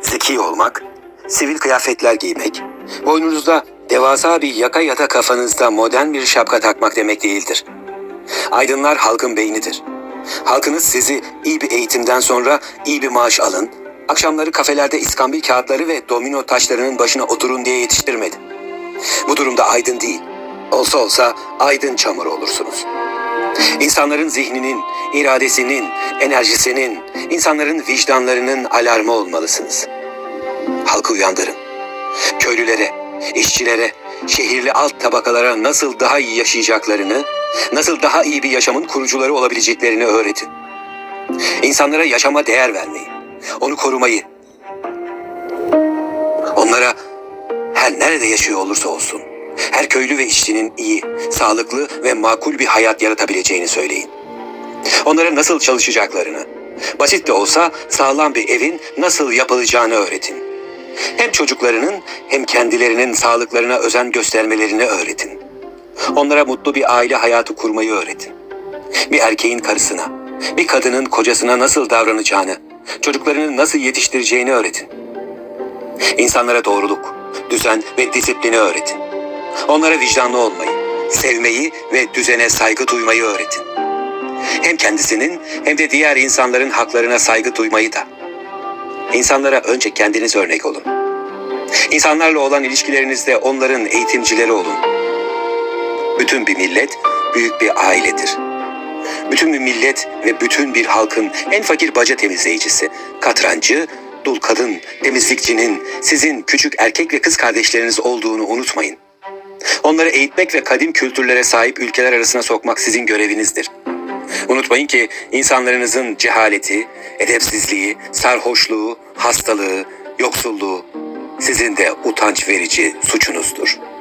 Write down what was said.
Zeki olmak, sivil kıyafetler giymek, boynunuzda devasa bir yaka ya da kafanızda modern bir şapka takmak demek değildir. Aydınlar halkın beynidir. Halkınız sizi iyi bir eğitimden sonra iyi bir maaş alın, akşamları kafelerde iskambil kağıtları ve domino taşlarının başına oturun diye yetiştirmedi. Bu durumda aydın değil, olsa olsa aydın çamur olursunuz. İnsanların zihninin, iradesinin, enerjisinin, insanların vicdanlarının alarmı olmalısınız. Halkı uyandırın. Köylülere, işçilere, şehirli alt tabakalara nasıl daha iyi yaşayacaklarını, nasıl daha iyi bir yaşamın kurucuları olabileceklerini öğretin. İnsanlara yaşama değer vermeyi, onu korumayı, onlara her nerede yaşıyor olursa olsun, her köylü ve işçinin iyi, sağlıklı ve makul bir hayat yaratabileceğini söyleyin. Onlara nasıl çalışacaklarını, basit de olsa sağlam bir evin nasıl yapılacağını öğretin. Hem çocuklarının hem kendilerinin sağlıklarına özen göstermelerini öğretin. Onlara mutlu bir aile hayatı kurmayı öğretin. Bir erkeğin karısına, bir kadının kocasına nasıl davranacağını, çocuklarını nasıl yetiştireceğini öğretin. İnsanlara doğruluk, düzen ve disiplini öğretin. Onlara vicdanlı olmayı, sevmeyi ve düzene saygı duymayı öğretin. Hem kendisinin hem de diğer insanların haklarına saygı duymayı da. İnsanlara önce kendiniz örnek olun. İnsanlarla olan ilişkilerinizde onların eğitimcileri olun. Bütün bir millet büyük bir ailedir. Bütün bir millet ve bütün bir halkın en fakir baca temizleyicisi, katrancı, dul kadın, temizlikçinin sizin küçük erkek ve kız kardeşleriniz olduğunu unutmayın. Onları eğitmek ve kadim kültürlere sahip ülkeler arasına sokmak sizin görevinizdir. Unutmayın ki insanlarınızın cehaleti, edepsizliği, sarhoşluğu, hastalığı, yoksulluğu sizin de utanç verici suçunuzdur.''